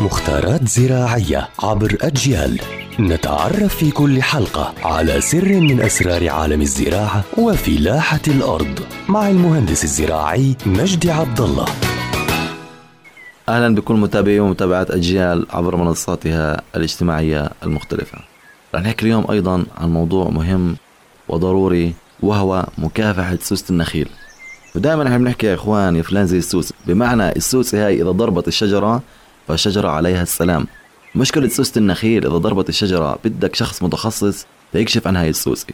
مختارات زراعية عبر أجيال نتعرف في كل حلقة على سر من أسرار عالم الزراعة وفلاحة الأرض مع المهندس الزراعي مجدي عبد الله أهلا بكل متابعي ومتابعات أجيال عبر منصاتها الاجتماعية المختلفة. رح نحكي اليوم أيضا عن موضوع مهم وضروري وهو مكافحة سوسه النخيل. ودائما إحنا بنحكي يا إخوان يا فلان زي السوسه، بمعنى السوسه هاي إذا ضربت الشجرة فالشجره عليها السلام. مشكلة سوسه النخيل إذا ضربت الشجرة بدك شخص متخصص ليكشف عن هاي السوسه.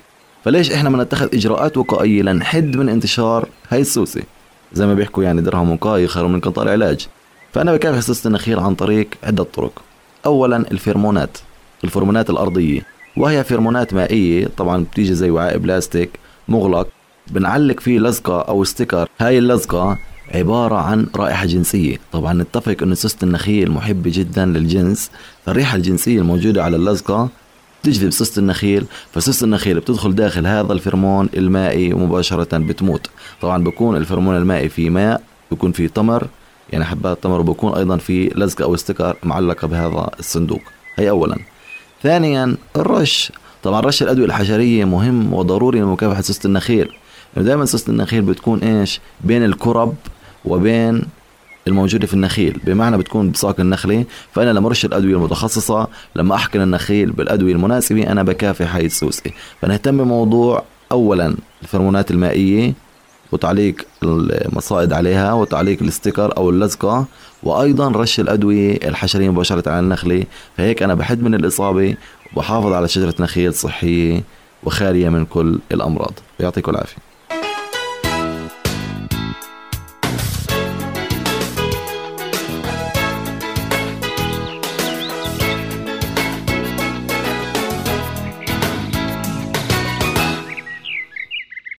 فليش إحنا ما نتخذ إجراءات وقائية لنحد من انتشار هاي السوسة؟ زي ما بيحكوا يعني درهم وقاية خير من قنطار علاج. فأنا بكافح سوسة النخيل عن طريق عدة طرق أولا الفيرمونات الفيرمونات الأرضية وهي فيرمونات مائية طبعا بتيجي زي وعاء بلاستيك مغلق بنعلق فيه لزقة أو sticker هاي اللزقة عبارة عن رائحة جنسية. طبعا نتفق أن سوسة النخيل محبة جدا للجنس فالريحة الجنسية الموجودة على اللزقة تجذب سوسة النخيل فسوسة النخيل بتدخل داخل هذا الفرمون المائي ومباشرة بتموت. طبعا بكون الفرمون المائي فيه ماء بيكون فيه تمر يعني حبات تمر وبكون أيضا في لزقه أو استيكر معلقة بهذا الصندوق. هي اولا. ثانيا الرش. طبعا رش الأدوية الحشرية مهم وضروري لمكافحة سوسه النخيل. دائما سوسه النخيل بتكون إيش؟ بين الكرب وبين الموجودة في النخيل. بمعنى بتكون بساق النخلة فأنا لما أرش الأدوية المتخصصة لما أحقن النخيل بالأدوية المناسبة أنا بكافح هاي السوسة فنهتم بموضوع أولا الفرمونات المائية وتعليق المصائد عليها وتعليق الاستيكر أو اللزقة وأيضا رش الأدوية الحشرية مباشرة على النخلة. فهيك أنا بحد من الإصابة وبحافظ على شجرة نخيل صحية وخالية من كل الأمراض. يعطيكم العافية.